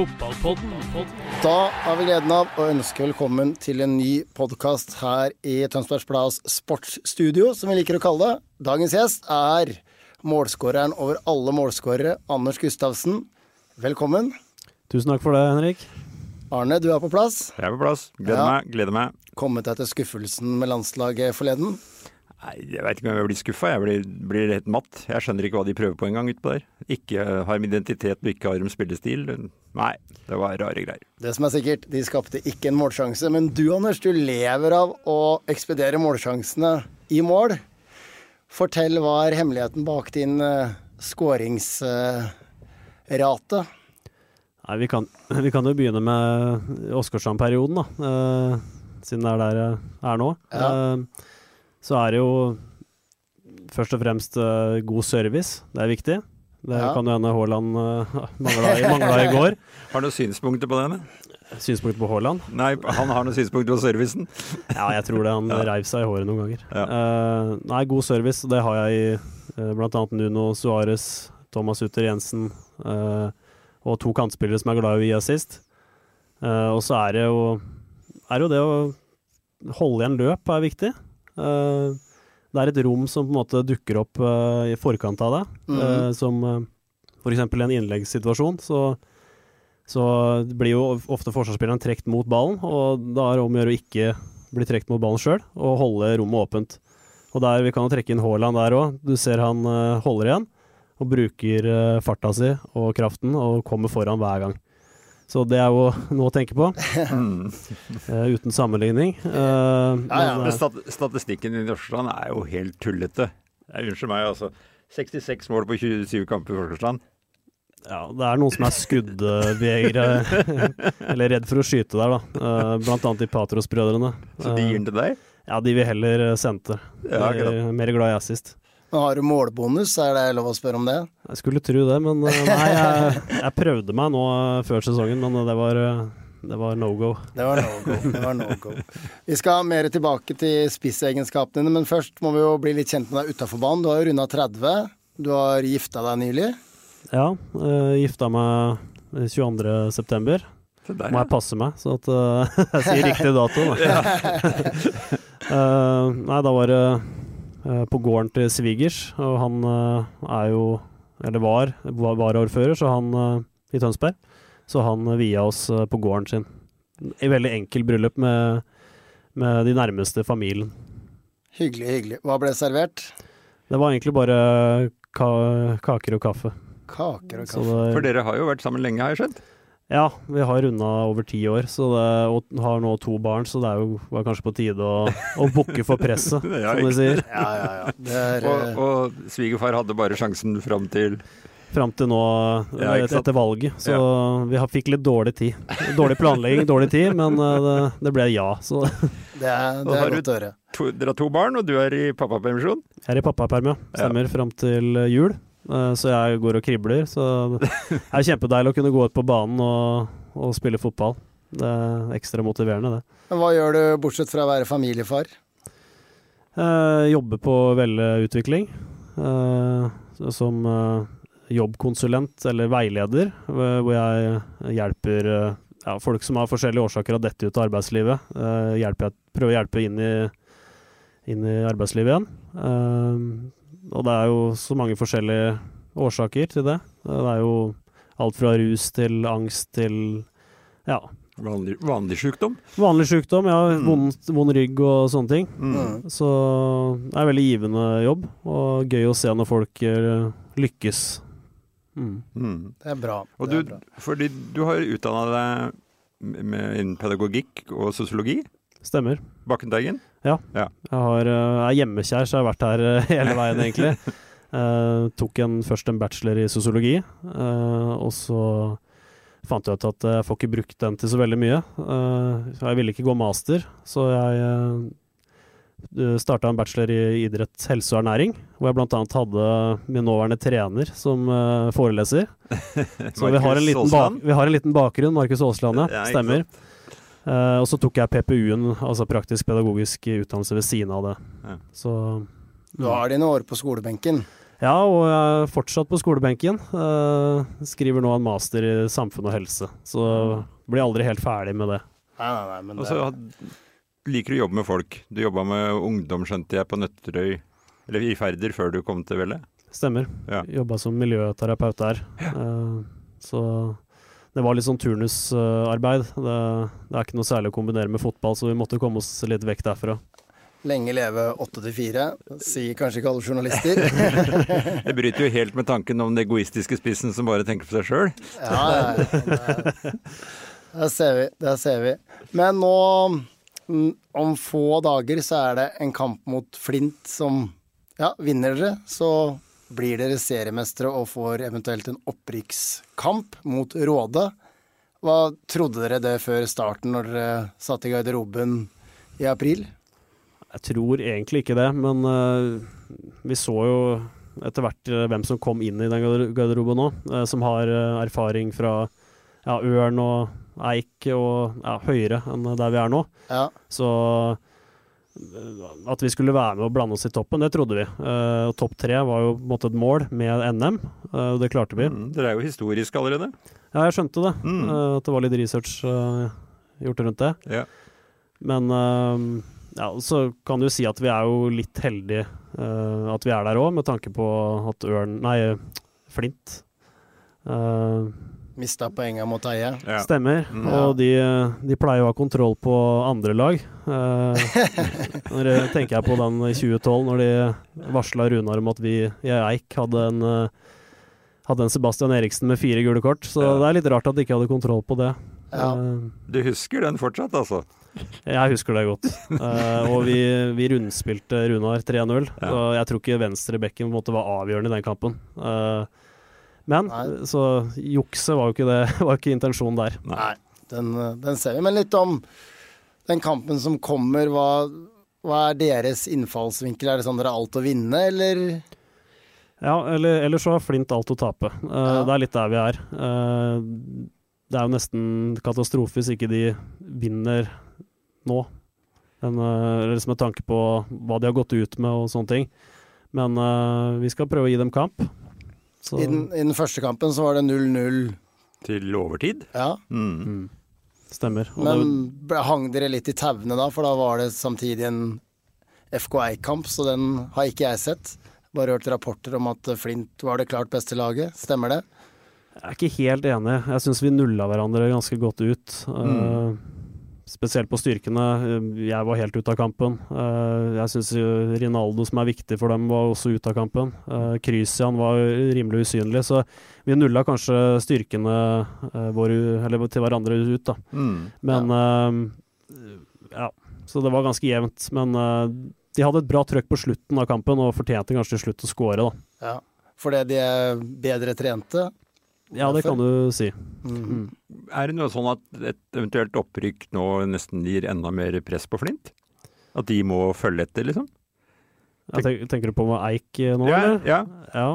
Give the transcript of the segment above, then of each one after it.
Da har vi gleden av å ønske velkommen til en ny podkast her i Tønsbergs Blads sportsstudio, som vi liker å kalle det. Dagens gjest er målskåreren over alle målskårere, Anders Gustavsen. Velkommen. Tusen takk for det, Henrik. Arne, du er på plass. Jeg er på plass. Gleder Ja. meg. gleder meg. Kommet deg til skuffelsen med landslaget forleden. Nei, Jeg veit ikke om jeg blir skuffa. Jeg blir, blir helt matt. Jeg skjønner ikke hva de prøver på engang utpå der. Ikke har med identitet og ikke har med spillestil. Nei, det var rare greier. Det som er sikkert, de skapte ikke en målsjanse. Men du, Anders, du lever av å ekspedere målsjansene i mål. Fortell hva er hemmeligheten bak din uh, skåringsrate? Nei, vi kan, vi kan jo begynne med Åsgårdstrand-perioden, da. Uh, siden det er der jeg er nå. Ja. Eh, så er det jo først og fremst uh, god service. Det er viktig. Det Ja. kan jo hende Haaland uh, mangla, i- mangla i går. Har du noen synspunkter på det? Synspunkter Synspunkt på Haaland? Nei, han har noen synspunkter på servicen. Ja, jeg tror det. Han Ja. reiv seg i håret noen ganger. Ja. Uh, nei, god service. Det har jeg i uh, bl.a. Nuno Suárez, Thomas Utter Jensen uh, og to kantspillere som er glad i å gi assist. Eh, og så er det jo er jo det å holde igjen løp er viktig. Eh, det er et rom som på en måte dukker opp eh, i forkant av det, mm eh, som uh, f.eks. en innleggssituasjon. Så, så blir jo ofte forsvarsspilleren trukket mot ballen, og da er det om å gjøre å ikke bli trukket mot ballen sjøl, og holde rommet åpent. Og der, Vi kan jo trekke inn Haaland der òg. Du ser han holder igjen, og bruker farta si og kraften, og kommer foran hver gang. Så det er jo noe å tenke på, uh, uten sammenligning. Uh, ja. men, Men eh, stat statistikken i Norskland er jo helt tullete. Unnskyld meg, altså. 66 mål på 27 kamper i Norskland. Ja, det er noen som er skuddjegere, eller redd for å skyte der, da. Uh, blant annet de Patros-brødrene. Så de gir den til deg? Ja, de vil heller sendte. Ja, De er mer glad i assist. Nå har du målbonus, er det lov å spørre om det? Jeg skulle tro det, men eh, nei, jeg, jeg prøvde meg nå eh, før sesongen, men det var, eh, det var no go. Det var no go. Det var no go. Vi skal mer tilbake til spissegenskapene dine, men først må vi jo bli litt kjent med deg utafor banen. Du har jo runda 30. Du har gifta deg nylig. Ja, uh, gifta meg 22. september. Må jeg passe meg, så at uh, jeg sier riktig dato. Da. Eh, nei, da var det eh, på gården til svigers, og han eh, er jo Eller var var varaordfører, så han eh, i Tønsberg. Så han uh, via oss eh, på gården sin. I veldig enkel bryllup med, med de nærmeste familien. Hyggelig, hyggelig. Hva ble servert? Det var egentlig bare ka kaker og kaffe. Kaker og kaffe. det, For dere har jo vært sammen lenge, har jeg skjønt? Ja, vi har runda over ti år, så det, og har nå to barn, så det er jo var kanskje på tide å, å bukke for presset, Ja, som de sier. Ja, ja, ja. Er, Og, eh, og svigerfar hadde bare sjansen fram til Fram til nå, Ja, etter valget. Så vi har, fikk litt dårlig tid. Dårlig planlegging, dårlig tid, men eh, det, det ble ja. Så det er, det er godt å høre. to, Dere har to barn, og du er i pappapermisjon? jeg er i pappaperm, ja. Stemmer. Fram til jul. Eh, Så jeg går og kribler. Så det er kjempedeilig å kunne gå ut på banen og, og spille fotball. Det er ekstra motiverende, det. Men hva gjør du bortsett fra å være familiefar? Eh, jobber på velutvikling. eh, som eh, jobbkonsulent eller veileder, eh, hvor jeg hjelper ja, folk som har forskjellige årsaker har dette ut av arbeidslivet. eh, hjelper jeg, prøver å hjelpe inn i, inn i arbeidslivet igjen. Eh, og det er jo så mange forskjellige årsaker til det. Det er jo alt fra rus til angst til ja, Vanlig, vanlig sykdom? vanlig sykdom. Ja, Mm. vond, rygg og sånne ting. Mm. Så det er en veldig givende jobb, og gøy å se når folk eh, lykkes. Mm. Mm. Det er bra. Og det du, er bra. fordi du har utdanna deg med innen pedagogikk og sosiologi. Stemmer. Bakkenteigen? Ja. Ja. Jeg har, eh, er hjemmekjær, så jeg har vært her eh, hele veien, egentlig. uh, tok en, først en bachelor i sosiologi, uh, og så fant jeg ut at jeg får ikke brukt den til så veldig mye. Uh, jeg ville ikke gå master, så jeg uh, starta en bachelor i idrett, helse og ernæring, hvor jeg bl.a. hadde min nåværende trener som uh, foreleser. Så vi har, en liten vi har en liten bakgrunn, Markus Aasland. Ja, Stemmer. Eh, og så tok jeg PPU-en, altså praktisk pedagogisk utdannelse ved siden av det. Ja. Så Du har dine år på skolebenken. ja, og jeg er fortsatt på skolebenken. Eh, skriver nå en master i samfunn og helse, så blir aldri helt ferdig med det. Nei, nei, nei, men det, liker du å jobbe med folk. Du jobba med ungdom, skjønte jeg, på Nøtterøy. Eller i Færder før du kom til Velle. Stemmer. Ja. Jobba som miljøterapeut der. Eh, så det var litt sånn turnusarbeid. det, det er ikke noe særlig å kombinere med fotball, så vi måtte komme oss litt vekk derfra. lenge leve åtte til fire, sier kanskje ikke alle journalister. Det bryter jo helt med tanken om den egoistiske spissen som bare tenker på seg sjøl. Ja, ja, ja. Der ser vi, Det ser vi. Men nå, mm, om få dager, så er det en kamp mot Flint som Ja, vinner dere, så blir dere seriemestere og får eventuelt en opprykkskamp mot Råde. Hva trodde dere det før starten, når dere satt i garderoben i april? Jeg tror egentlig ikke det, men eh, vi så jo etter hvert eh, hvem som kom inn i den garderoben nå, eh, som har erfaring fra ja, Ørn og Eik og ja, høyere enn der vi er nå. Ja, Så at vi skulle være med og blande oss i toppen, det trodde vi. Uh, topp tre var jo på en måte et mål med NM, eh, og det klarte vi. Mm, dere er jo historiske allerede. Ja, jeg skjønte det. Mm. Uh, at det var litt research eh, gjort rundt det. Ja. Men eh, ja, så kan du si at vi er jo litt heldige eh, at vi er der òg, med tanke på at Ørn Nei, Flint eh, mista poenga mot Eie. Ja. Stemmer. Mm. Og de, de pleier å ha kontroll på andre lag. Eh, når jeg tenker jeg på den i 2012, når de varsla Runar om at vi i Eik hadde en eh, hadde en Sebastian Eriksen med fire gule kort, så Ja. det er litt rart at de ikke hadde kontroll på det. Ja. Eh, Du husker den fortsatt, altså? jeg husker det godt. Eh, og vi, vi rundspilte Runar 3-0, Ja. så jeg tror ikke venstre bekken på var avgjørende i den kampen. Eh, men Nei. så jukse var jo ikke det, var ikke intensjonen der. Nei, den, den ser vi. Men litt om den kampen som kommer. Hva, hva er deres innfallsvinkel? Er det sånn dere har alt å vinne, eller? Ja, eller, eller så har Flint alt å tape. Uh, Ja. Det er litt der vi er. Uh, det er jo nesten katastrofe hvis ikke de vinner nå. En, eh, eller med tanke på hva de har gått ut med og sånne ting. Men uh, vi skal prøve å gi dem kamp. Så, I den, I den første kampen så var det 0-0, Til overtid? ja. Mm. mm, stemmer. Og Men det, ble- hang dere litt i tauene da, for da var det samtidig en FK Eik-kamp, så den har ikke jeg sett. Bare hørt rapporter om at Flint var det klart beste laget. Stemmer det? jeg er ikke helt enig. Jeg syns vi nulla hverandre ganske godt ut. Eh, spesielt på styrkene. Eh, Jeg var helt ute av kampen. Eh, jeg syns Rinaldo, som er viktig for dem, var også ute av kampen. Krysian var rimelig usynlig, så vi nulla kanskje styrkene eh, våre, eller til hverandre ut, da. Mm. Men ja. ja. Så det var ganske jevnt. Men eh, de hadde et bra trøkk på slutten av kampen, og fortjente kanskje til slutt å skåre, da. Ja. Fordi de er bedre trente? Ja, det kan du si. Mm. Er det noe sånn at et eventuelt opprykk nå nesten gir enda mer press på Flint? At de må følge etter, liksom? Jeg tenk, tenker du på med Eik eh, nå, ja, eller? ja. Ja.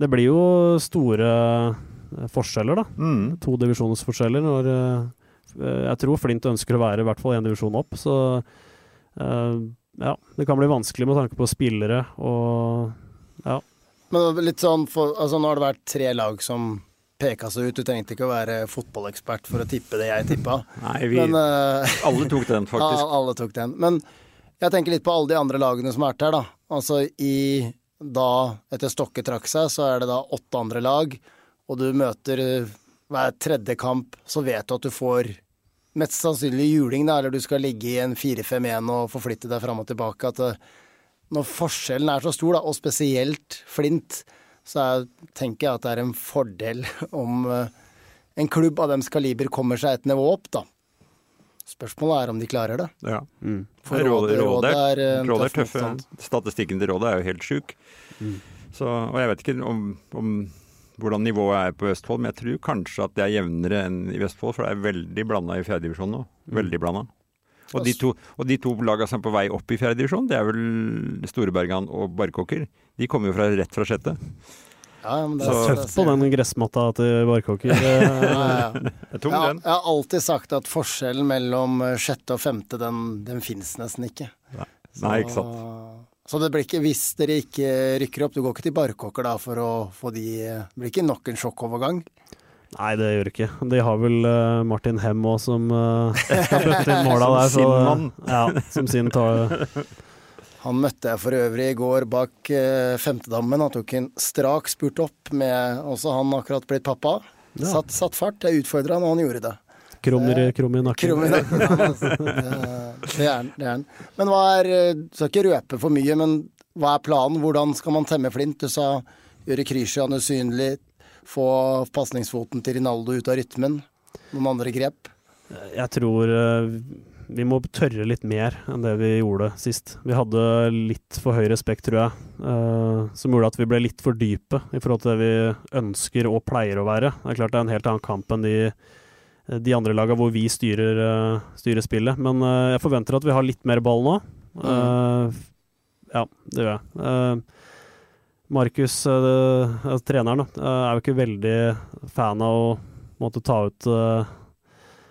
Det blir jo store eh, forskjeller, da. Mm. To divisjonsforskjeller. Når eh, Jeg tror Flint ønsker å være i hvert fall én divisjon opp, så eh, ja. Det kan bli vanskelig med tanke på spillere og ja. Men litt sånn, for, altså nå har det vært tre lag som peka seg ut. Du trengte ikke å være fotballekspert for å tippe det jeg tippa. Nei, vi Men uh, Alle tok den, faktisk. Ja, alle tok den. Men jeg tenker litt på alle de andre lagene som har vært her, da. Altså i da, etter Stokke trakk seg, så er det da åtte andre lag, og du møter eh, hver tredje kamp, så vet du at du får mest sannsynlig juling, da, eller du skal ligge i en 4-5-1 og forflytte deg fram og tilbake. At når forskjellen er så stor, da, og spesielt Flint, så jeg tenker jeg at det er en fordel om eh, en klubb av dems kaliber kommer seg et nivå opp, da. Spørsmålet er om de klarer det. Ja. Mm. For Rådet, Rådet- rådet, Rådet er, eh, rådet er tøffe. motstand. Statistikken til Rådet er jo helt sjuk. Mm. Og jeg vet ikke om, om hvordan nivået er på Østfold, men jeg tror kanskje at det er jevnere enn i Vestfold, for det er veldig blanda i fjerdedivisjon nå. Mm. Veldig blanda. Og de to, og de to lagene som er på vei opp i fjerdedivisjon, det er vel Storebergan og Barkåker. De kommer jo fra, rett fra sjette. Ja, ja, men det er tøft på den gressmatta til Barkåker. eh, Ja, ja. Er tung, den. jeg har alltid sagt at forskjellen mellom eh, sjette og femte, den, den fins nesten ikke. Nei, ikke sant. Så det blir ikke, hvis dere ikke rykker opp, du går ikke til Barkåker da for å få de Det blir ikke nok en sjokkovergang? Nei, det gjør det ikke. De har vel uh, Martin Hem òg, som uh, skal bøtte inn måla der. Som sin mann. Ja, som sin tar Han møtte jeg for øvrig i går bak uh, femtedammen. Han tok en strak spurt opp med også han akkurat blitt pappa. Ja. Satt, satt fart. Jeg utfordra han, og han gjorde det. Krummer, i, krum i nakken. Krum i nakken, altså. Det, er han. Er. Men hva er eh, Du skal ikke røpe for mye, men hva er planen? Hvordan skal man temme flint? Du sa gjøre Krishan usynlig, få pasningsfoten til Rinaldo ut av rytmen. Noen andre grep? Jeg tror eh, vi må tørre litt mer enn det vi gjorde sist. Vi hadde litt for høy respekt, tror jeg, eh, som gjorde at vi ble litt for dype i forhold til det vi ønsker og pleier å være. Det er klart det er en helt annen kamp enn de, de andre laga hvor vi styrer, eh, styrer spillet. Men jeg forventer at vi har litt mer ball nå. Mm. ja, det gjør jeg. Markus, eh, eh, treneren, da, eh, er jo ikke veldig fan av å måtte ta ut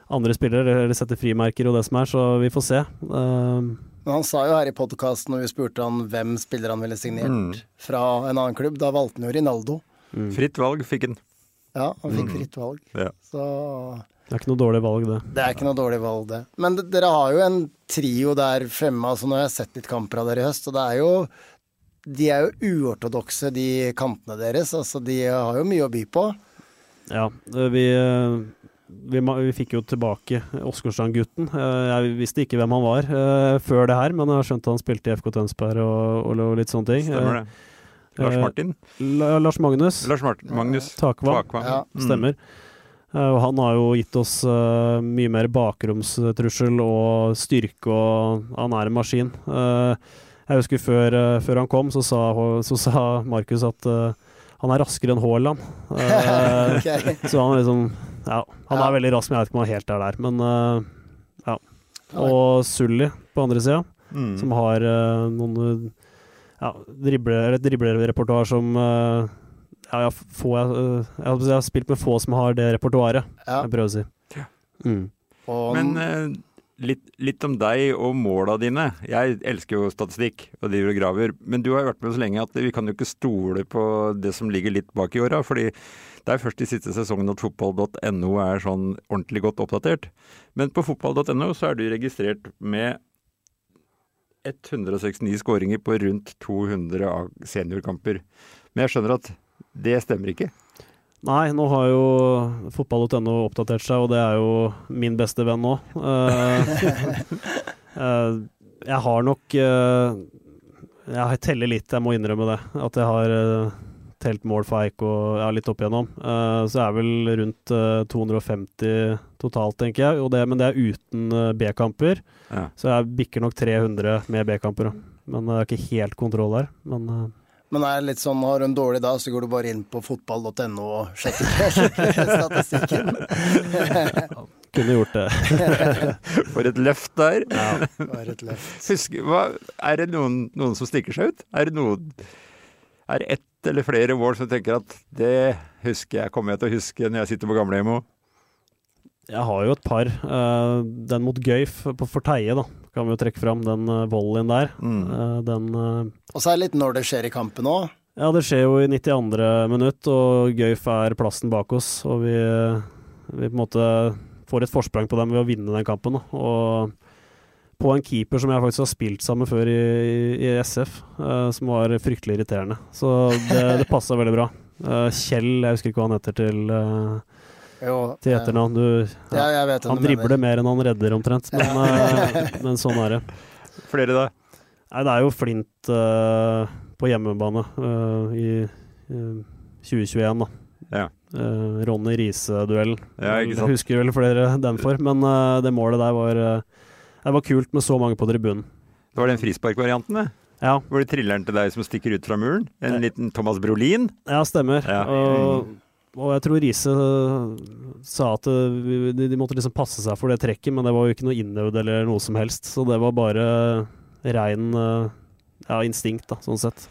andre spillere, eller sette frimerker og det som er, så vi får se. Eh, Men han sa jo her i podkasten når vi spurte han hvem spiller han ville signert Mm. fra en annen klubb, da valgte han jo Rinaldo. Fritt valg fikk han. Ja, han fikk Mm. fritt valg. Ja. Så det er ikke noe dårlig valg, det. det er ikke noe dårlig valg, det. Men dere har jo en trio der fremme. altså Nå har jeg sett litt kamper av dere i høst, og det er jo De er jo uortodokse, de kantene deres. Altså, de har jo mye å by på. Ja, vi, eh, vi, vi fikk jo tilbake Åsgårdstrand-gutten. Eh, Jeg visste ikke hvem han var eh, før det her, men jeg har skjønt han spilte i FK Tønsberg og, og, litt sånne ting. Stemmer det. Lars eh, Martin. La, Lars Magnus Lars Martin. Magnus Takvam. Tvakvam. Ja. Mm. Stemmer. Eh, og han har jo gitt oss uh, mye mer bakromstrussel og styrke, og han er en maskin. Eh, jeg husker før, eh, før han kom, så sa, så sa Markus at eh, han er raskere enn Haaland. Eh, Ok. Så han er liksom Ja, han Ja. er veldig rask, men jeg vet ikke om han helt er der. Men ja. Og Sully på andre sida, Mm. som har noen ja, driblerepertoar som ja, jeg, få, jeg, jeg har spilt med få som har det repertoaret, Ja. jeg prøver å si. Mm. Og Men litt, litt om deg og måla dine. Jeg elsker jo statistikk og driver og graver, men du har jo vært med så lenge at vi kan jo ikke stole på det som ligger litt bak i åra. fordi det er først i siste sesongen at fotball.no er sånn ordentlig godt oppdatert. Men på fotball.no så er du registrert med 169 skåringer på rundt 200 seniorkamper. Men jeg skjønner at det stemmer ikke. Nei, nå har jo fotball.no oppdatert seg, og det er jo min beste venn nå. Eh, eh, jeg har nok eh, Jeg teller litt, jeg må innrømme det. At jeg har telt mål for Eik og ja, litt opp igjennom. Uh, så jeg er vel rundt uh, 250 totalt, tenker jeg. Og det, men det er uten uh, B-kamper. Ja. Så jeg bikker nok 300 med B-kamper. Men jeg det er ikke helt kontroll der. Men Men er litt sånn, har du en dårlig dag, så går du bare inn på fotball.no og sjekker, sjekker statistikken. kunne gjort det. For et løft der. Ja, for et løft. Husk, hva, er det noen, noen som stikker seg ut? Er det noen Er det ett eller flere mål som tenker at det husker jeg, kommer jeg til å huske når jeg sitter på gamlehjemmet òg? Jeg har jo et par. Eh, den mot Gøyf på Forteie, da, kan vi jo trekke fram. Den uh, volleyen der. Mm. Eh, den eh, Og så er det litt når det skjer i kampen òg. Ja, det skjer jo i 92. minutt, og Gøyf er plassen bak oss. Og vi, vi på en måte får et forsprang på dem ved å vinne den kampen. Da. Og på en keeper som jeg faktisk har spilt sammen før i, i, i SF, eh, som var fryktelig irriterende. Så det, det passa veldig bra. Eh, Kjell, jeg husker ikke hva han heter til, eh, Jo, til etternavn. Du, Ja, jeg vet han dribler mener. mer enn han redder, omtrent. Men, eh, men sånn er det. Flere da? Nei, det er jo Flint uh, på hjemmebane uh, i uh, 2021, da. Ja. Ronny Riise-duellen. Ja, Jeg husker vel flere den for, men det målet der var Det var kult med så mange på tribunen. Det var den frisparkvarianten, det. Ja, Hvor det triller den til deg som stikker ut fra muren. En liten Thomas Brolin. ja stemmer. Ja. Og, og jeg tror Riise sa at eh, de, de måtte liksom passe seg for det trekket, men det var jo ikke noe innøvd eller noe som helst. Så det var bare rein eh, ja, instinkt, da, sånn sett.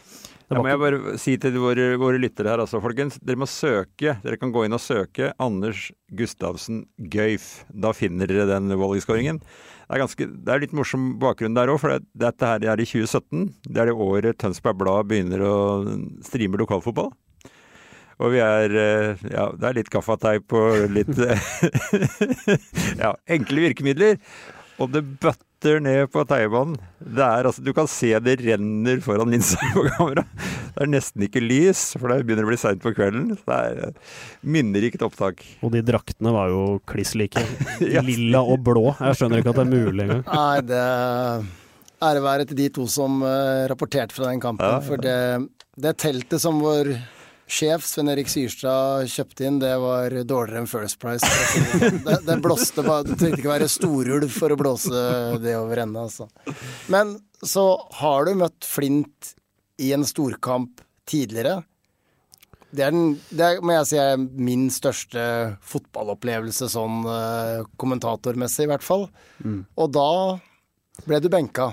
Det var må jeg bare si til våre, våre lyttere her altså, folkens. Dere må søke. Dere kan gå inn og søke Anders Gustavsen Gøyf. Da finner dere den volleyskåringen. Det er, ganske, det er litt morsom bakgrunn der òg, for det, dette her er i 2017. Det er det året Tønsberg Blad begynner å streame lokalfotball. Og vi er eh, Ja, det er litt gaffateip og litt Ja, enkle virkemidler. Og det bøtter ned på teiebanen. Det er altså Du kan se det renner foran linsa på kamera. Det er nesten ikke lys, for det begynner å bli seint på kvelden. Det er eh, minnerikt opptak. Og de draktene var jo kliss like. Lilla og blå. Jeg skjønner ikke at det er mulig engang. Nei, det Ære være til de to som eh, rapporterte fra den kampen. Ja. For det, det teltet som vår sjef Sven Erik Syrstad kjøpte inn, det var dårligere enn First Price. det. Det, blåste bare Du trengte ikke være storulv for å blåse det over ende, altså. Men så har du møtt Flint i en storkamp tidligere. Det er, den, det er, må jeg si er min største fotballopplevelse sånn eh, kommentatormessig, i hvert fall. Og da ble du benka.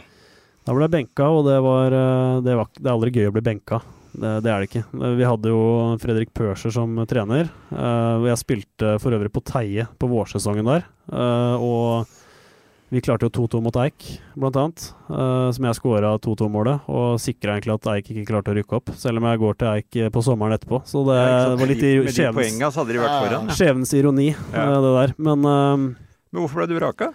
Da ble jeg benka, og det var, eh, det var Det er aldri gøy å bli benka. Det, det er det ikke. Vi hadde jo Fredrik Pørser som trener. eh, og jeg spilte for øvrig på Teie på vårsesongen der. eh, og vi klarte jo 2-2 mot Eik, blant annet. eh, som jeg skåra 2-2-målet, og sikra egentlig at Eik ikke klarte å rykke opp. Selv om jeg går til Eik på sommeren etterpå. Så det, det var litt i Med de skjevens, poenga så hadde de vært foran. Skjevens ironi, Ja. det der. Men Men hvorfor ble du vraka?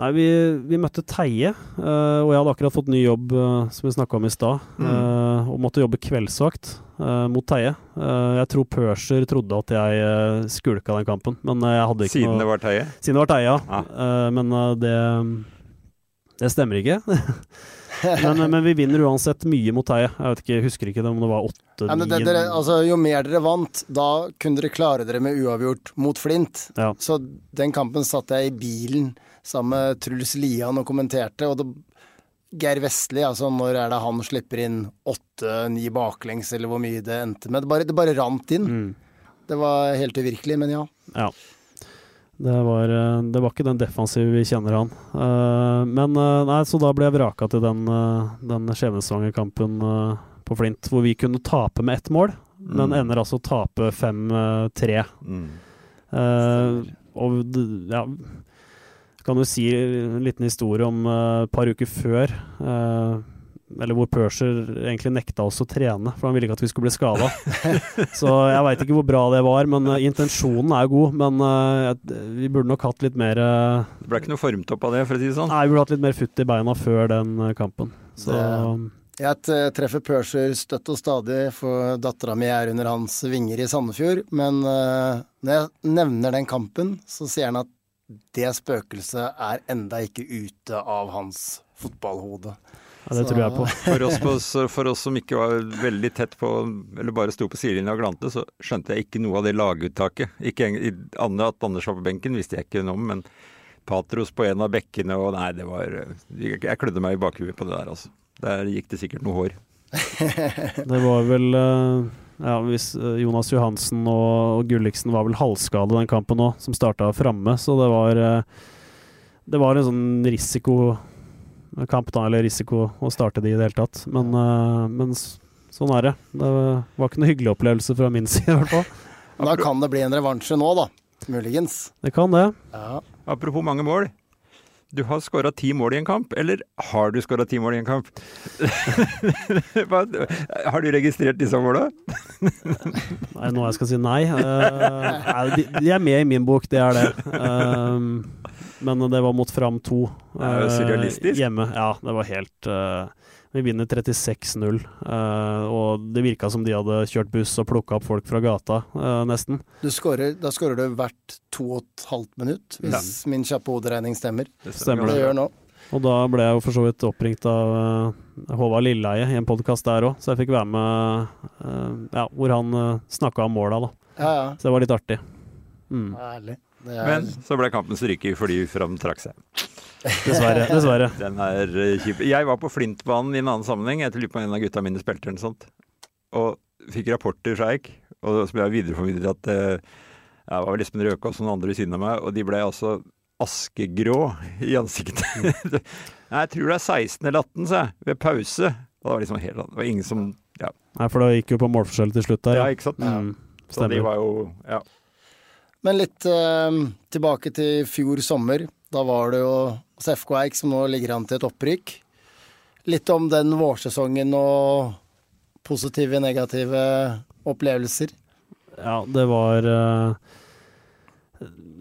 Nei, vi, vi møtte Teie, uh, og jeg hadde akkurat fått ny jobb, uh, som vi snakka om i stad, Mm. Uh, og måtte jobbe kveldsvakt eh, mot Teie. Eh, jeg tror Pørser trodde at jeg uh, skulka den kampen, men eh, jeg hadde ikke Siden noe det var Teie? Siden det var Teie, ja. Ah. Eh, men eh, det det stemmer ikke. men, men vi vinner uansett mye mot Teie. Jeg vet ikke, jeg husker ikke om det var åtte, det, ni altså, jo mer dere vant, da kunne dere klare dere med uavgjort mot Flint. Ja. Så den kampen satt jeg i bilen sammen med Truls Lian og kommenterte, og det, Geir Vestli, altså når er det han slipper inn åtte-ni baklengs, eller hvor mye det endte med? Det bare, det bare rant inn. Mm. Det var helt uvirkelig, men ja. Ja. Det var, eh, det var ikke den defensive vi kjenner han. Eh, men eh, nei, så da ble jeg vraka til den, den Skjevnesvanger-kampen eh, på Flint, hvor vi kunne tape med ett mål, men Mm. ender altså å tape 5-3. Mm. Uh, og ja Kan jo si en liten historie om et et par uker før. Uh, eller hvor Pørser egentlig nekta oss å trene, for han ville ikke at vi skulle bli skada. Så jeg veit ikke hvor bra det var, men eh, intensjonen er god. Men eh, vi burde nok hatt litt mer eh, Det ble ikke noe formt opp av det, for å si det sånn. Nei, vi burde hatt litt mer futt i beina før den eh, kampen. Så Det- Jeg treffer Pørser støtt og stadig, for dattera mi er under hans vinger i Sandefjord. Men eh, når jeg nevner den kampen, så sier han at det spøkelset er enda ikke ute av hans fotballhode. ja, det tror jeg på. For oss, på, for oss som ikke var veldig tett på, eller bare sto på sidelinja og glante, så skjønte jeg ikke noe av det laguttaket. Ikke en- i- Anne At Anders var på benken visste jeg ikke noe om, men Patros på en av bekkene og Nei, det var Jeg jeg klødde meg i bakhuet på det der, altså. Der gikk det sikkert noe hår. Det var vel eh, ja, hvis eh, Jonas Johansen og, Gulliksen var vel halvskade den kampen òg, som starta framme, så det var eh, Det var en sånn risikokamp, da, eller risiko å starte de i det hele tatt. Men, eh, men sånn er det. Det var ikke noe hyggelig opplevelse fra min side, i hvert fall. Da kan det bli en revansje nå, da. Muligens. Det kan det. Ja. Apropos mange mål. Du har skåra ti mål i en kamp, eller har du skåra ti mål i en kamp? Har du registrert disse måla? Nei, nå jeg skal si nei. Uh, de, de er med i min bok, det er det. Um, men det var mot Fram 2. Det er jo eh. Hjemme. Ja, det var helt eh, Vi vinner 36-0. eh, og det virka som de hadde kjørt buss og plukka opp folk fra gata, eh, nesten. Du scorer, da skårer du hvert to og et halvt minutt, hvis min kjappe hoderegning stemmer. Det Stemmer Det gjør nå. Og da ble jeg jo for så vidt oppringt av eh, Håvard Lilleheie i en podkast der òg, så jeg fikk være med ja, hvor han uh, snakka om måla, da. Ja, ja. Så det var litt artig. Mm. Ærlig. Er, Men så ble kampen stryket fordi Fram trakk seg. Dessverre. dessverre. Den er eh, kjip. Jeg var på Flintbanen i en annen sammenheng. Jeg lurer på om en av gutta mine spilte eller noe sånt. Og fikk rapporter fra Eik, og så ble jeg videreformidlet at eh, jeg var vel Espen Røke og noen andre ved siden av meg, og de ble altså askegrå i ansiktet. Nei, jeg tror det er 16 eller 18, sa jeg, ved pause. Og det var liksom helt Det var ingen som Ja, Nei, for det gikk jo på målforskjell til slutt der. ja ikke sant? Mm, Så de var jo Ja. Men litt eh, tilbake til fjor sommer. Da var det jo hos FK Eik som nå ligger an til et opprykk. Litt om den vårsesongen og positive, negative opplevelser. Ja, det var eh,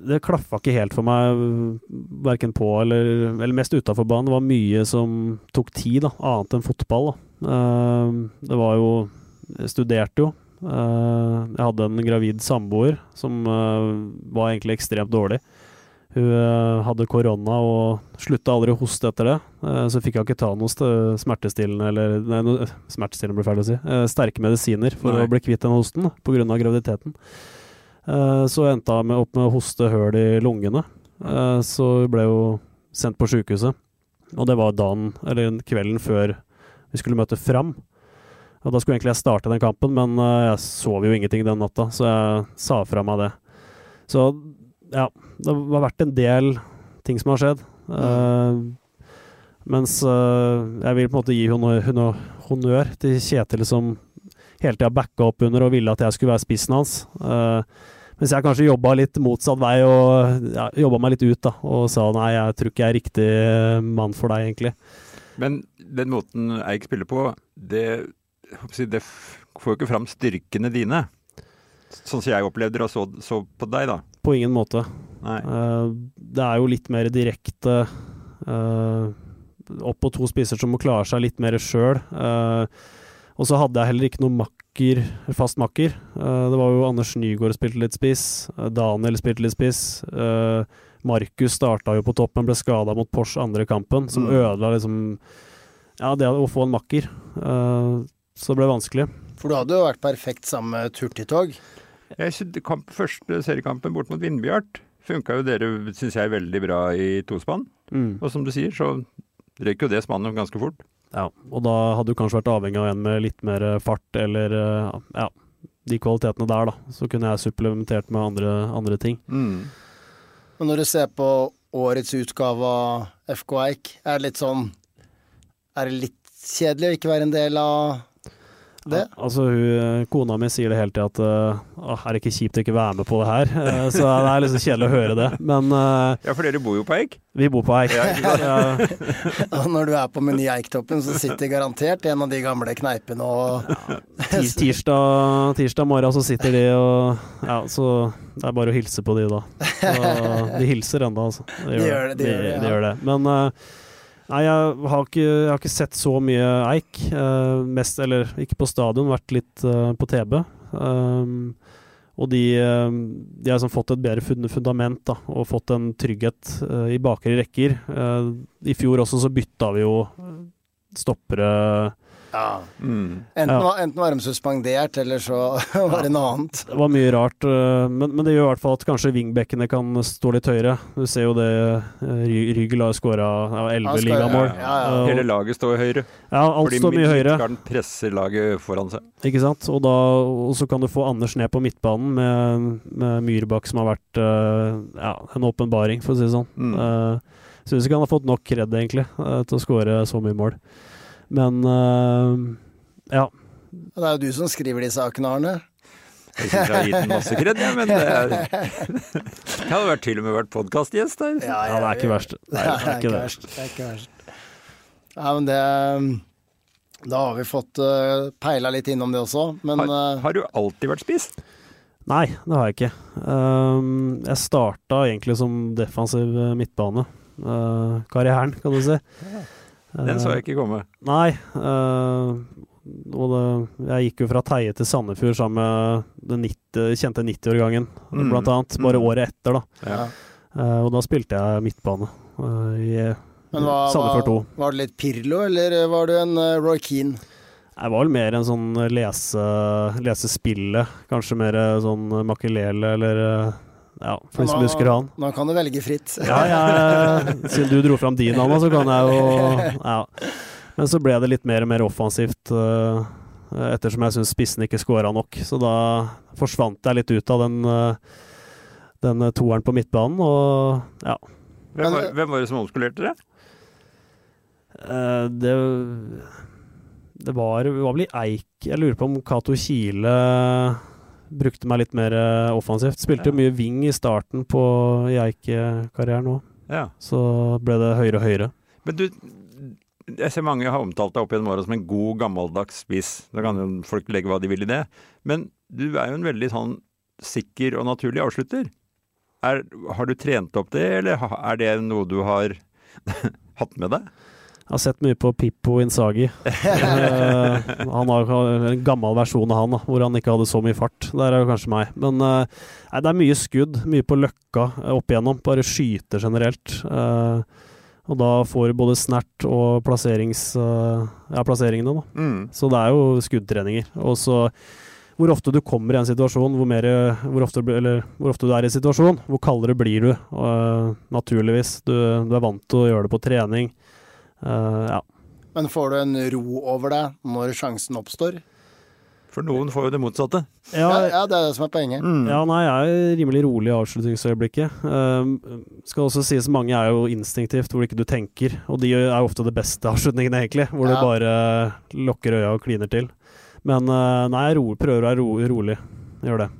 Det klaffa ikke helt for meg, verken på eller, eller mest utafor banen. Det var mye som tok tid, da, annet enn fotball. Da. Eh, det var jo Jeg studerte jo. Eh, jeg hadde en gravid samboer som var egentlig ekstremt dårlig. Hun eh, hadde korona og slutta aldri å hoste etter det. Eh, så fikk hun ikke ta noe smertestillende eller Nei, noe, smertestillende blir feil å si. eh, sterke medisiner for Nei. å bli kvitt den hosten pga. graviditeten. Eh, så endte hun opp med å hoste høl i lungene. Eh, så hun ble jo sendt på sjukehuset. Og det var dagen, eller kvelden før vi skulle møte Fram. Og da skulle egentlig jeg starte den kampen, men eh, jeg sov jo ingenting den natta, så jeg sa fra meg det. Så ja, det har vært en del ting som har skjedd. Eh, mens uh, jeg vil på en måte gi honnør, honnør, til Kjetil som hele tida backa opp under og ville at jeg skulle være spissen hans. Uh, mens jeg kanskje jobba litt motsatt vei og ja, jobba meg litt ut da, og sa nei, jeg tror ikke jeg er riktig mann for deg, egentlig. Men den måten Eik spiller på, det, det får jo ikke fram styrkene dine. Sånn som jeg opplevde det og så, så på deg, da. På ingen måte. Nei. Eh, det er jo litt mer direkte uh, opp på to spisser som må klare seg litt mer sjøl. og så hadde jeg heller ikke noen makker, fast makker. Eh, det var jo Anders Nygaard spilte litt spiss, eh, Daniel spilte litt spiss. eh, Markus starta jo på topp, men ble skada mot Porsche andre kampen, som Mm. ødela liksom Ja, det å få en makker. Eh, så det ble vanskelig. For du hadde jo vært perfekt sammen med Turtitog. Jeg synes kamp, første seriekampen bort mot Vindbjart funka jo dere, syns jeg, veldig bra i tospann. Mm. Og som du sier, så røyk jo det spannet ganske fort. Ja, og da hadde du kanskje vært avhengig av en med litt mer eh, fart, eller eh, ja, de kvalitetene der, da. Så kunne jeg supplementert med andre, andre ting. Men når du ser på årets utgave av FK Eik, er det litt sånn Er det litt kjedelig å ikke være en del av det? Ja, altså, hun, kona mi sier det hele tida at uh, er det ikke kjipt å ikke være med på det her? Uh, så det er liksom kjedelig å høre det. Men uh, Ja, for dere bor jo på Eik. vi bor på Eik. Ja. Ja, Og når du er på Meny Eiktoppen, så sitter garantert en av de gamle kneipene og tis, tirsdag, tirsdag morgen så sitter de og Ja, så det er bare å hilse på de da. Så de hilser ennå, altså. De gjør det, de gjør det, De, de gjør det. Men eh, Nei, jeg har, ikke, jeg har ikke sett så mye Eik. Uh, mest, eller ikke på stadion, vært litt uh, på TB. Um, og de, eh, de har liksom fått et bedre fundament da, og fått en trygghet i bakre rekker. I fjor også så bytta vi jo stoppere ja. Mm. Enten, Ja. var, enten var de suspendert, eller så var det noe annet. Det var mye rart, eh, men, men det gjør i hvert fall at kanskje wingbackene kan stå litt høyere. Du ser jo det eh, Rygel har skåra elleve skal- ligamål. ja, ja, ja. Hele laget står høyere. Ja, alt står mye høyere, Midtgarden presser laget foran seg. ikke sant. Og, da, og så kan du få Anders ned på midtbanen med, med Myrbakk, som har vært ja, en åpenbaring, for å si det sånn. Mm. Uh, Syns ikke han har fått nok kred, egentlig, til å skåre så mye mål. Men eh, ja. Det er jo du som skriver de sakene, Arne. Jeg syns jeg har gitt den masse kred, jeg, men det er Jeg har vært, til og med vært podkastgjest der. ja, det er ikke verst. Nei, det er ikke verst. Det er ikke verst. Ja, men det Da har vi fått uh, peila litt innom det også, men Har, eh, har du alltid vært spiss? Nei, det har jeg ikke. Um, jeg starta egentlig som defensiv eh, midtbane. Uh, karrieren, kan du si. Den så jeg ikke komme. Nei. uh, og det, jeg gikk jo fra Teie til Sandefjord sammen med den 90, kjente 90-årgangen, Mm. blant annet. Bare Mm. året etter, da. Ja. Uh, og da spilte jeg midtbane uh, i men hva, Sandefjord 2. var, var det litt Pirlo, eller var du en eh, Roy Keane? Jeg var vel mer en sånn lese, lesespillet. Kanskje mer sånn makelele eller ja, for de som husker han. Nå kan du velge fritt. Ja, jeg, siden du dro fram din, Anna, så kan jeg jo Ja. Men så ble det litt mer og mer offensivt uh, ettersom jeg syns spissen ikke scora nok. Så da forsvant jeg litt ut av den, uh, den toeren på midtbanen, og ja. Hvem var, hvem var det som omskolerte det? Uh, det det var, var vel i Eik Jeg lurer på om Cato Kile brukte meg litt mer uh, offensivt. Spilte jo mye wing i starten på Eike-karrieren òg. Ja. Så ble det høyere og høyere. Men du, jeg ser mange har omtalt deg opp gjennom åra som en god, gammeldags spiss. Da kan jo folk legge hva de vil i det. Men du er jo en veldig sånn sikker og naturlig avslutter. Er, har du trent opp det, eller er det noe du har hatt med deg? Jeg har sett mye på Pippo Insagi. uh, han har en gammel versjon av han, da, hvor han ikke hadde så mye fart. Der er det kanskje meg. Men uh, nei, det er mye skudd, mye på løkka opp igjennom. Bare skyter generelt. Og da får du både snert og ja, plasseringene, da. Mm. Så det er jo skuddtreninger. Og så hvor ofte du kommer i en situasjon, hvor, mer, hvor, ofte, eller, hvor ofte du er i en situasjon, hvor kaldere blir du. naturligvis. Du, du er vant til å gjøre det på trening. Uh, ja. Men får du en ro over deg når sjansen oppstår? For noen får jo det motsatte. Ja, ja, ja det er det som er poenget. Mm. Ja, nei, jeg er rimelig rolig i avslutningsøyeblikket. Uh, skal også sies mange er jo instinktivt, hvor ikke du tenker. Og de er ofte det beste avslutningene, egentlig. Hvor ja. du bare lukker øya og kliner til. Men uh, nei, jeg ro, prøver å være ro, rolig. Gjør det.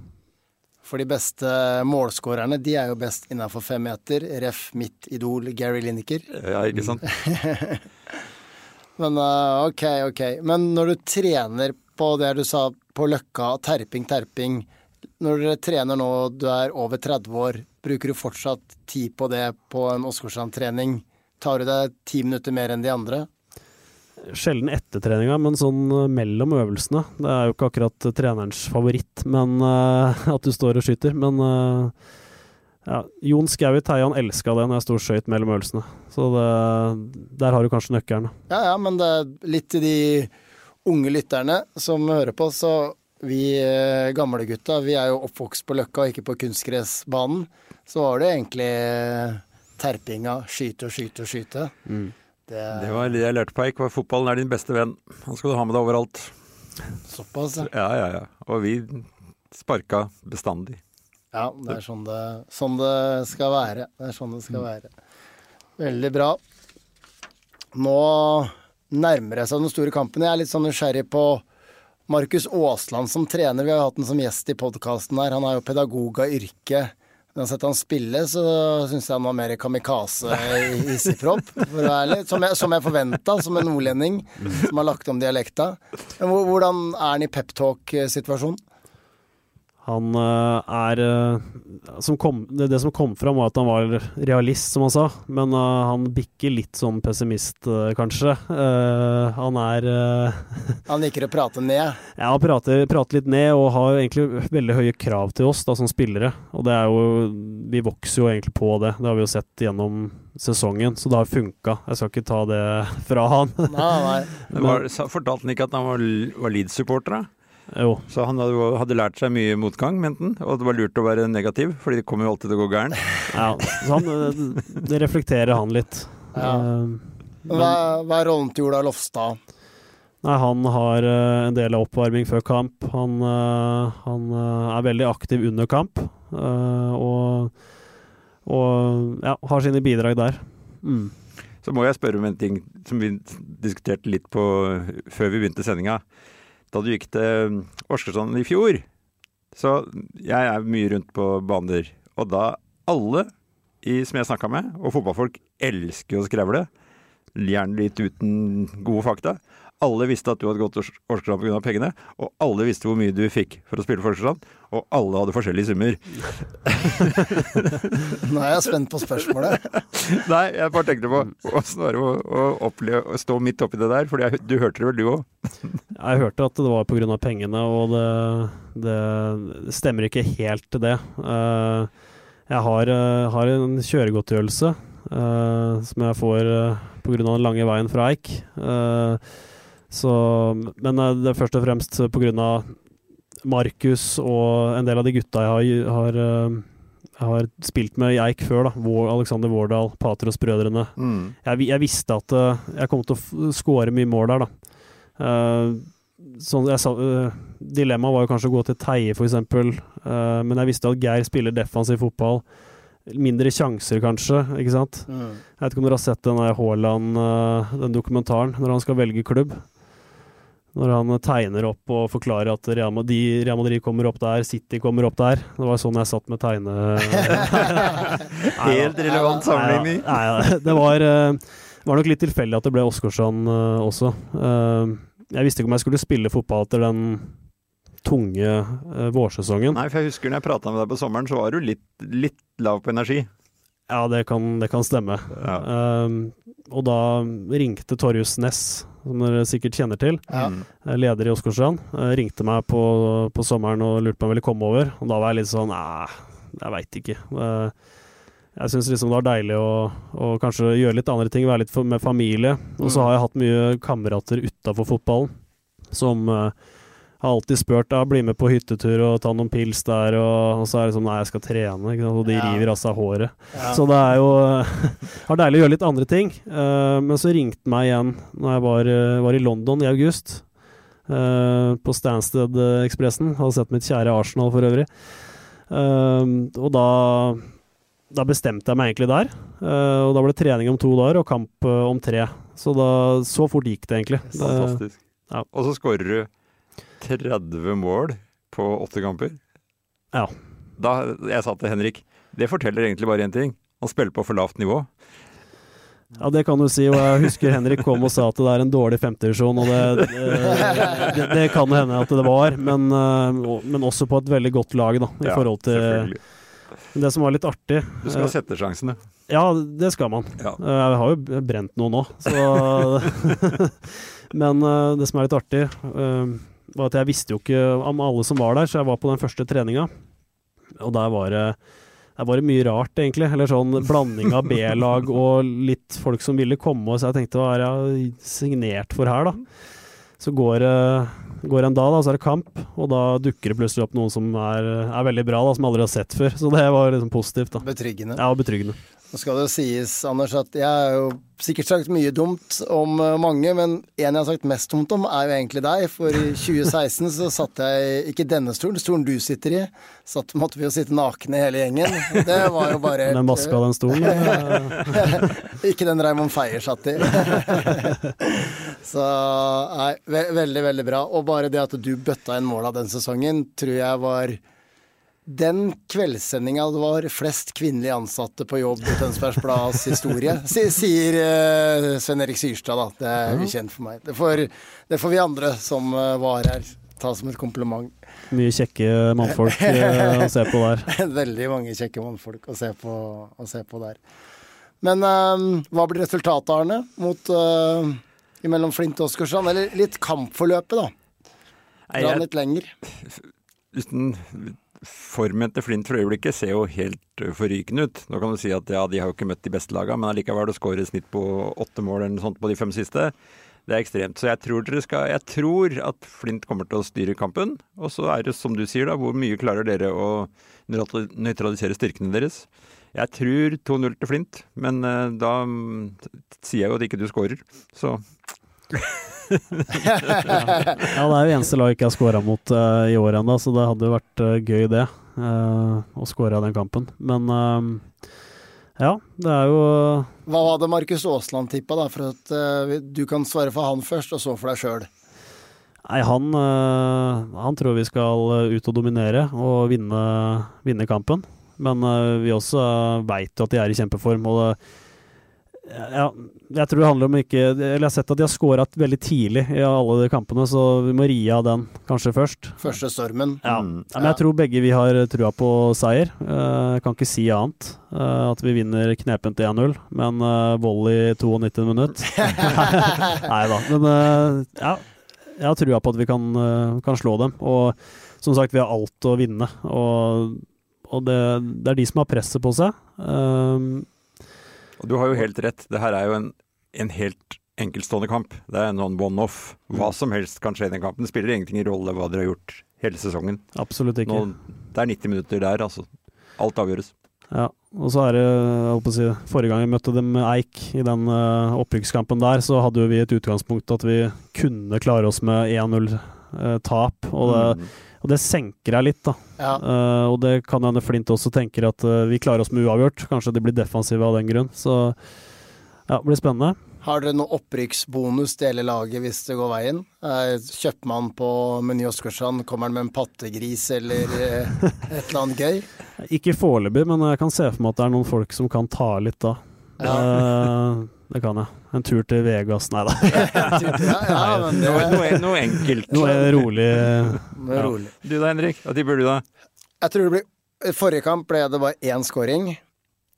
For de beste målskårerne, de er jo best innafor fem meter. Ref. mitt idol Gary Lineker. Ja, ikke sant. Men uh, ok, ok. Men når du trener på det du sa på Løkka, terping, terping. Når dere trener nå, du er over 30 år, bruker du fortsatt tid på det på en Åsgårdstrand-trening? Tar du deg ti minutter mer enn de andre? Sjelden etter treninga, men sånn eh, mellom øvelsene. Det er jo ikke akkurat trenerens favoritt men uh, at du står og skyter. Men uh, ja, Jon Skau i Teian elska det når jeg sto og skøyt mellom øvelsene. Så det, der har du kanskje nøkkelen. Ja ja, men det er litt til de unge lytterne som hører på, så vi gamle gutta, vi er jo oppvokst på Løkka og ikke på kunstgressbanen. Så var det egentlig terpinga, skyte og skyte og skyte. Mm. Det, det var det jeg lærte på Eik, var fotballen er din beste venn. Han skal du ha med deg overalt. Såpass, ja. Ja, ja, ja. Og vi sparka bestandig. Ja, det er sånn det, sånn det skal være. Det er sånn det skal være. Veldig bra. Nå nærmer det seg den store kampen. Jeg er litt sånn nysgjerrig på Markus Aasland som trener. Vi har hatt ham som gjest i podkasten her. Han er jo pedagog av yrke. Når jeg sett han spille, så syns jeg han var mer kamikaze i hissigpropp, for å være ærlig. Som jeg, som jeg forventa, som en nordlending som har lagt om dialekta. Hvordan er han i peptalk-situasjonen? Han uh, er uh, kom, det, det, som kom fram, var at han var realist, som han sa. Men uh, han bikker litt sånn pessimist, kanskje. han er Han liker å prate ned? Ja, han prater, prater, litt ned, og har egentlig veldig høye krav til oss da, som spillere. Og det er jo Vi vokser jo egentlig på det. Det har vi jo sett gjennom sesongen, så det har funka. Jeg skal ikke ta det fra han. Nei, nei. Men, var, fortalte han ikke at han var, var Leeds-supporter, da? Jo. Så han hadde, hadde, lært seg mye motgang, mente han, og det var lurt å være negativ, fordi det kommer jo alltid til å gå gærent. Ja, så han, eh, det reflekterer han litt. Ja. Men, hva, hva, er rollen til Ola Lofstad? Nei, Han har uh, en del av oppvarming før kamp. Han, han er veldig aktiv under kamp, og, og ja, har sine bidrag der. Mm. Så må jeg spørre om en ting som vi diskuterte litt på før vi begynte sendinga da du gikk til Åsgårdstrand i fjor. Så jeg er mye rundt på baner. Og da alle i, som jeg snakka med, og fotballfolk elsker å skrevle, gjerne litt uten gode fakta. Alle visste at du hadde gått til Åsgårdstrand pga. pengene, og alle visste hvor mye du fikk for å spille for Åsgårdstrand, og alle hadde forskjellige summer. Nå er jeg spent på spørsmålet. Nei, jeg bare tenkte på åssen var det å, å, oppleve, å stå midt oppi det der, for du hørte det vel du òg? jeg hørte at det var pga. pengene, og det, det, stemmer ikke helt til det. Uh, jeg har, uh, har en kjøregodtgjørelse uh, som jeg får uh, pga. den lange veien fra Eik. Uh, Så, men eh, det er først og fremst av Markus og en del av de gutta jeg har, har, eh, har spilt med i Eik før, da. Alexander Vårdal, Patros-brødrene. Mm. Jeg, jeg visste at eh, jeg kom til å skåre mye mål der, da. Sånn eh, dilemmaet var jo kanskje å gå til Teie, f.eks., uh, men jeg visste at Geir spiller defensiv fotball. Mindre sjanser, kanskje, ikke sant. Mm. Jeg vet ikke om dere har sett den Haaland, eh, den dokumentaren, når han skal velge klubb. Når han tegner opp og forklarer at Real Madrid, Real Madrid kommer opp der, City kommer opp der. Det var sånn jeg satt med tegne... Helt relevant sammenligning. Nei, det var, eh, var nok litt tilfeldig at det ble Åsgårdsson eh, også. Eh, jeg visste ikke om jeg skulle spille fotball etter den tunge vårsesongen. Nei, for jeg husker når jeg prata med deg på sommeren, så var du litt, litt lav på energi. Ja, det kan, det kan stemme. Ja. Um, og da ringte Torjus Næss, som dere sikkert kjenner til, Ja. Mm. eh, leder i Åsgårdstrand, eh, ringte meg på, på sommeren og lurte på om jeg ville komme over. Og da var jeg litt sånn Nei, jeg veit ikke. Eh, jeg syns liksom det var deilig å, å kanskje gjøre litt andre ting, være litt for, med familie. Og så har jeg hatt mye kamerater utafor fotballen som eh, har alltid spurt å bli med på hyttetur og ta noen pils der, og, og så er det sånn nei, jeg skal trene, ikke sant? og de Ja. river av seg håret. Ja. Så det er jo har deilig å gjøre litt andre ting. Uh, men så ringte meg igjen når jeg var, eh, var i London i august. uh, på Stansted-ekspressen. Hadde sett mitt kjære Arsenal for øvrig. Uh, og da, da bestemte jeg meg egentlig der. Eh, og da ble det trening om to dager og kamp om tre. Så da, så fort gikk det egentlig. Fantastisk. ja. Og så skårer du 30 mål på åtte kamper. Ja. Da jeg sa til Henrik det forteller egentlig bare én ting. Han spiller på for lavt nivå. Ja, det kan du si. Og jeg husker Henrik kom og sa at det er en dårlig femtedivisjon, og det, det, det kan hende at det var, men, eh, men også på et veldig godt lag, da, i Ja, forhold til det som var litt artig. Du skal eh, sette sjansene. Ja, det skal man. Ja. Eh, Jeg har jo brent noe nå, så Men det som er litt artig, var at jeg visste jo ikke om alle som var der, så jeg var på den første treninga, og der var det der var det mye rart, egentlig. Eller sånn blanding av B-lag og litt folk som ville komme. Så jeg tenkte hva er jeg signert for her, da? Så går det går en dag, da, så er det kamp, og da dukker det plutselig opp noen som er, er veldig bra, da, som jeg aldri har sett før. Så det var liksom positivt. da. Betryggende. Ja, betryggende. Nå skal det jo sies, Anders, at jeg har jo sikkert sagt mye dumt om eh, mange, men en jeg har sagt mest dumt om, er jo egentlig deg. For i 2016 så satt jeg ikke i denne stolen, stolen du sitter i. Satt måtte vi jo sitte nakne hele gjengen. Det var jo bare Den av den stolen. Ikke den Raymond Feier satt i. så nei, ve veldig, veldig bra. Og bare det at du bøtta inn mål av den sesongen, tror jeg var den kveldssendinga det var flest kvinnelige ansatte på jobb i Tønsbergs Blads historie, sier uh, Sven Erik Syrstad, da. Det er ukjent for meg. Det får, det får vi andre som eh, var her, ta som et kompliment. Mye kjekke mannfolk eh, å se på der. Veldig mange kjekke mannfolk å se på, å se på der. Men uh, hva blir resultatet, Arne, mot uh, imellom Flint og Åsgårdstrand? Eller litt kampforløpet, da. Dra den litt lenger. Uten Formen til Flint for øyeblikket ser jo helt forrykende ut. Nå kan du si at ja, de har jo ikke møtt de beste lagene, men allikevel å skåre snitt på åtte mål eller noe sånt på de fem siste, det er ekstremt. Så jeg tror, skal, jeg tror at Flint kommer til å styre kampen. Og så er det som du sier, da, hvor mye klarer dere å nøytralisere styrkene deres? Jeg tror 2-0 til Flint, men da mm, sier jeg jo at ikke du skårer. Så Ja, det er jo eneste lag ikke jeg har scora mot uh, i år ennå, så det hadde jo vært uh, gøy, det. Uh, å score den kampen. Men ja, det er jo Hva hadde Markus Aasland tippa, da? For at du kan svare for han først, og så for deg sjøl. Nei, han, han tror vi skal ut og dominere og vinne, vinne kampen. Men vi også veit jo at de er i kjempeform. Og det, ja, jeg tror det handler om ikke Eller jeg har sett at de har scora veldig tidlig i alle de kampene, så vi må ri av den kanskje først. Første stormen. Ja. Mm. Ja, men jeg tror begge vi har trua på seier. Eh, Jeg kan ikke si annet. eh, At vi vinner knepent 1-0, men uh, volley 92 minutt Nei da. Men eh, ja, jeg har trua på at vi kan, eh, kan slå dem. Og som sagt, vi har alt å vinne. Og, og det, det er de som har presset på seg. Um, Og du har jo helt rett. Det her er jo en, en helt enkeltstående kamp. Det er en sånn one-off. Hva Mm. som helst kan skje i den kampen. Det spiller ingenting rolle hva dere har gjort hele sesongen. Absolutt ikke. Nå, det er 90 minutter der, altså. Alt avgjøres. Ja, og så er det, jeg å si, Forrige gang vi møtte dem med Eik i den uh, opprykkskampen der, så hadde vi et utgangspunkt at vi kunne klare oss med 1-0-tap. og, det- Mm. Og det senker deg litt, da. Ja. Uh, og det kan hende Flint også tenker at uh, vi klarer oss med uavgjort. Kanskje de blir defensive av den grunn. Så ja, det blir spennende. Har dere noe opprykksbonus til hele laget hvis det går veien? Uh, Kjøper man på Meny Åsgårdstrand, kommer han med en pattegris eller eh, et eller annet gøy? Ikke foreløpig, men jeg kan se for meg at det er noen folk som kan ta litt da. Eh, det kan jeg. En tur til Vegas, nei da. Ja, ja, men det Noe, noe, enkelt. Noe er rolig. er rolig. Du da, Henrik? Hva tipper du da? Jeg tror det blir I forrige kamp ble det bare én scoring.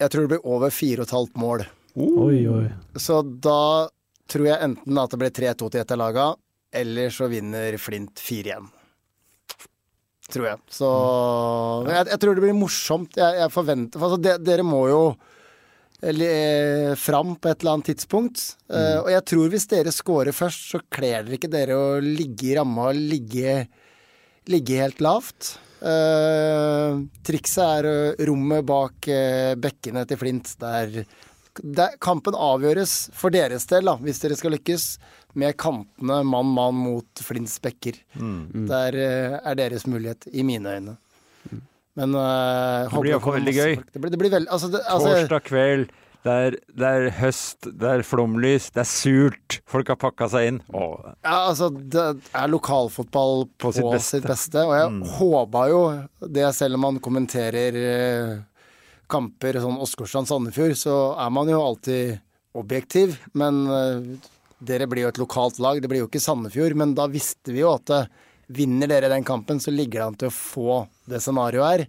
Jeg tror det blir over fire og et halvt mål. Oi, oi. Så da tror jeg enten at det blir 3-2 til et av laga, eller så vinner Flint 4-1. Tror jeg. Så jeg, jeg tror det blir morsomt. Jeg, jeg forventer for altså, de, Dere må jo fram på et eller annet tidspunkt. Eh, og jeg tror hvis dere scorer først, så kler dere ikke dere å ligge i ramma og ligge, ligge helt lavt. Uh, trikset er eh, rommet bak uh, bekkene til Flint, der der kampen avgjøres for deres del, da, hvis dere skal lykkes, med kantene mann-mann mot Flints bekker. Der eh, er deres mulighet, i mine øyne. Men uh, Det blir iallfall veldig gøy. Det blir, det blir veld, altså, det, altså, Torsdag kveld. Det er, det er høst, det er flomlys, det er surt. Folk har pakka seg inn. Åh, ja, altså, det er lokalfotball på, På sitt sitt, beste. beste. Og jeg håpa jo det, selv om man kommenterer eh, kamper sånn Åsgårdstrand-Sandefjord, så er man jo alltid objektiv. Men eh, dere blir jo et lokalt lag, det blir jo ikke Sandefjord. Men da visste vi jo at eh, vinner dere den kampen, så ligger det an til å få det scenarioet her.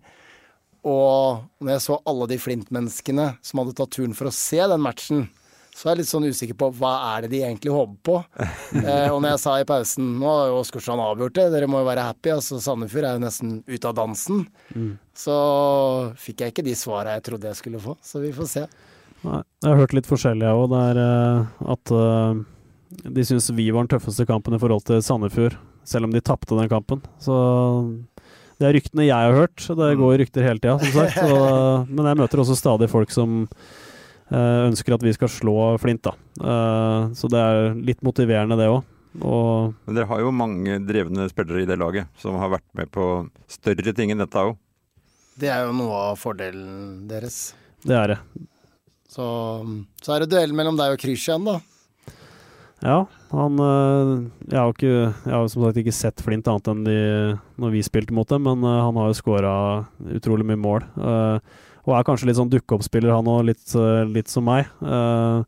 Og når jeg så alle de Flint-menneskene som hadde tatt turen for å se den matchen, så er jeg litt sånn usikker på hva er det de egentlig håper på. eh, og når jeg sa i pausen nå har jo Åsgårdstrand avgjort det, dere må jo være happy. Altså Sandefjord er jo nesten ute av dansen. Så fikk jeg ikke de svara jeg trodde jeg skulle få. Så vi får se. Nei, jeg har hørt litt forskjellig, jeg òg. Det er eh, at uh, de syns vi var den tøffeste kampen i forhold til Sandefjord, selv om de tapte den kampen. Så det er ryktene jeg har hørt. Det går rykter hele tida, som sagt. Så, men jeg møter også stadig folk som eh, ønsker at vi skal slå Flint, da. Eh, så det er litt motiverende, det òg. Og Men dere har jo mange drevne spillere i det laget som har vært med på større ting enn dette òg. Det er jo noe av fordelen deres. det er det. Så, så er det duell mellom deg og Krysjan, da. Ja, han øh, Jeg har ikke, jeg har som sagt ikke sett Flint annet enn de, når vi spilte mot dem, men øh, han har jo skåra utrolig mye mål. øh, og er kanskje litt sånn dukkeoppspiller, han òg, litt, litt som meg. Uh,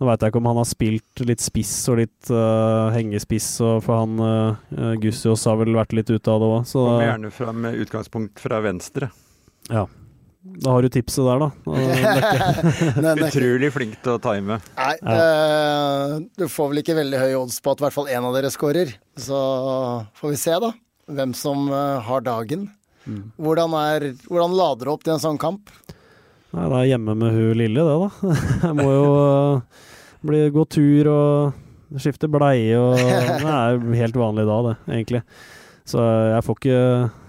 nå veit jeg ikke om han har spilt litt spiss og litt øh, hengespiss, for han uh, Gussiås har vel vært litt ute av det òg, så Kommer gjerne fra med utgangspunkt fra venstre. ja. Da har du tipset der, da. Utrolig flink til å time. Nei, ja. du får vel ikke veldig høy odds på at i hvert fall én av dere scorer. Så får vi se, da. Hvem som eh, har dagen. Hvordan, er, hvordan lader du opp til en sånn kamp? Nei, det er hjemme med hun lille, det, da. Jeg må jo øh, bli, gå tur og skifte bleie og Det er helt vanlig da, det, egentlig. Så jeg får ikke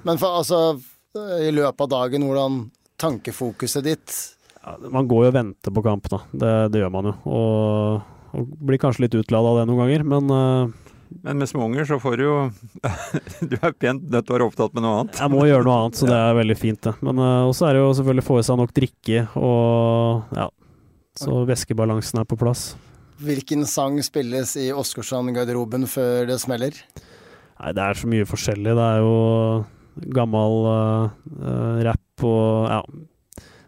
Men for, altså, i løpet av dagen, hvordan tankefokuset ditt ja, Man går jo og venter på kamp, da. Det, det gjør man jo. Og, og blir kanskje litt utlada av det noen ganger, men uh, Men med småunger så får du jo Du er pent nødt til å være opptatt med noe annet. jeg må gjøre noe annet, så det er veldig fint, det. Men uh, også er det jo selvfølgelig å få i seg nok drikke, og ja. Så væskebalansen er på plass. Hvilken sang spilles i Åsgårdstrand-garderoben før det smeller? Nei, det er så mye forskjellig. Det er jo gammel uh, uh, rap og ja.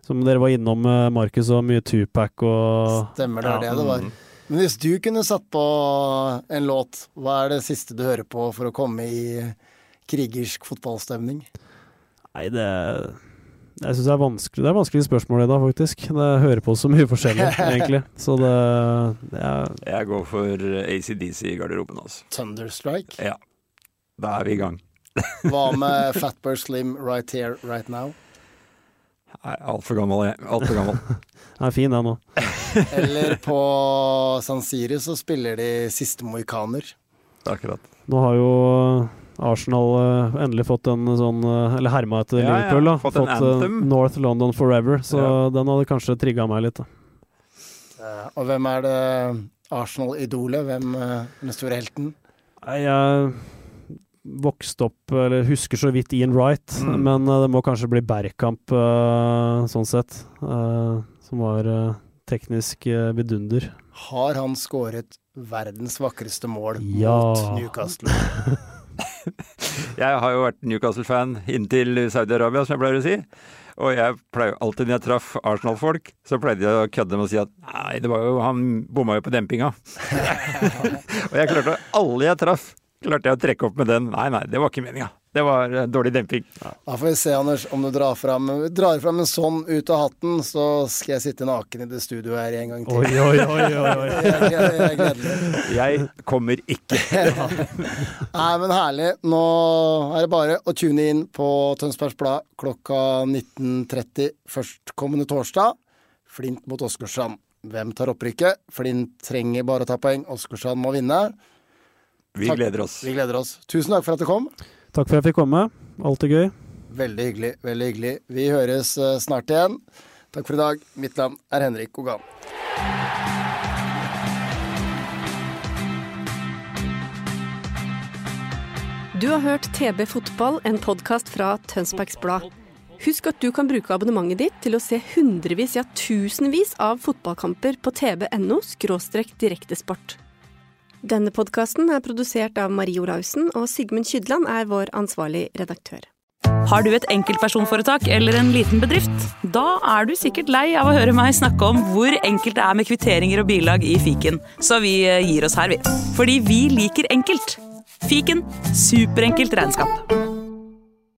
Som dere var innom, uh, Markus, og mye Tupac og Stemmer det, er ja, det det var. Men hvis du kunne satt på en låt, hva er det siste du hører på for å komme i krigersk fotballstemning? Nei, det Jeg syns det er vanskelig Det er vanskelig spørsmål i dag, faktisk. Det hører på så mye forskjellig, egentlig. Så det, det er Jeg går for ACDC i garderoben, altså. Thunderstrike? Ja. Da er vi i gang. Hva med Fatboy Slim Right Here, Right Now? Altfor gammel, jeg. Altfor gammel. Den er fin, den òg. Eller på San Siri så spiller de Siste mohikaner. Akkurat. Nå har jo Arsenal eh, endelig fått en sånn eh, Eller herma etter Ja, Liverpool, da. fått en eh, anthem. North London Forever, så Ja. den hadde kanskje trigga meg litt. da. Eh, Og hvem er det Arsenal-idolet? Hvem eh, er den store helten? Jeg vokste opp, eller husker så vidt Ian Wright, Mm. men eh, det må kanskje bli Bergkamp eh, sånn sett. eh, som var teknisk vidunder. Har han skåret verdens vakreste mål Ja. mot Newcastle? Jeg har jo vært Newcastle-fan inntil Saudi-Arabia, som jeg pleier å si. Og jeg pleier alltid når jeg traff Arsenal-folk, så pleide jeg å kødde med å si at nei, det var jo, han bomma jo på dempinga. og jeg klarte Alle jeg traff, klarte jeg å trekke opp med den. Nei, nei, det var ikke meninga. Det var eh, dårlig demping. Da får vi se, Anders, om du drar fram, drar fram en sånn ut av hatten, så skal jeg sitte naken i det studioet her en gang til. Oi, oi, oi, oi, oi. Jeg, jeg, jeg. Jeg kommer ikke. Nei, men herlig. Nå er det bare å tune inn på Tønsbergs Blad klokka 19.30 førstkommende torsdag. Flint mot Åsgårdstrand. Hvem tar opprykket? Flint trenger bare å ta poeng. Åsgårdstrand må vinne. Vi Takk. gleder oss. Vi gleder oss. Tusen takk for at du kom. Takk for at jeg fikk komme. Alltid gøy. Veldig hyggelig. veldig hyggelig. Vi høres eh, snart igjen. Takk for i dag. Mitt navn er Henrik Ogan. Du har hørt TB Fotball, en podkast fra Tønsbergs Blad. Husk at du kan bruke abonnementet ditt til å se hundrevis, ja tusenvis av fotballkamper på tb.no – direktesport. Denne podkasten er produsert av Marie Olaussen, og Sigmund Kydland er vår ansvarlig redaktør. Har du et enkeltpersonforetak eller en liten bedrift? Da er du sikkert lei av å høre meg snakke om hvor enkelt det er med kvitteringer og bilag i fiken, så vi eh, gir oss her, vi. Fordi vi liker enkelt. Fiken superenkelt regnskap.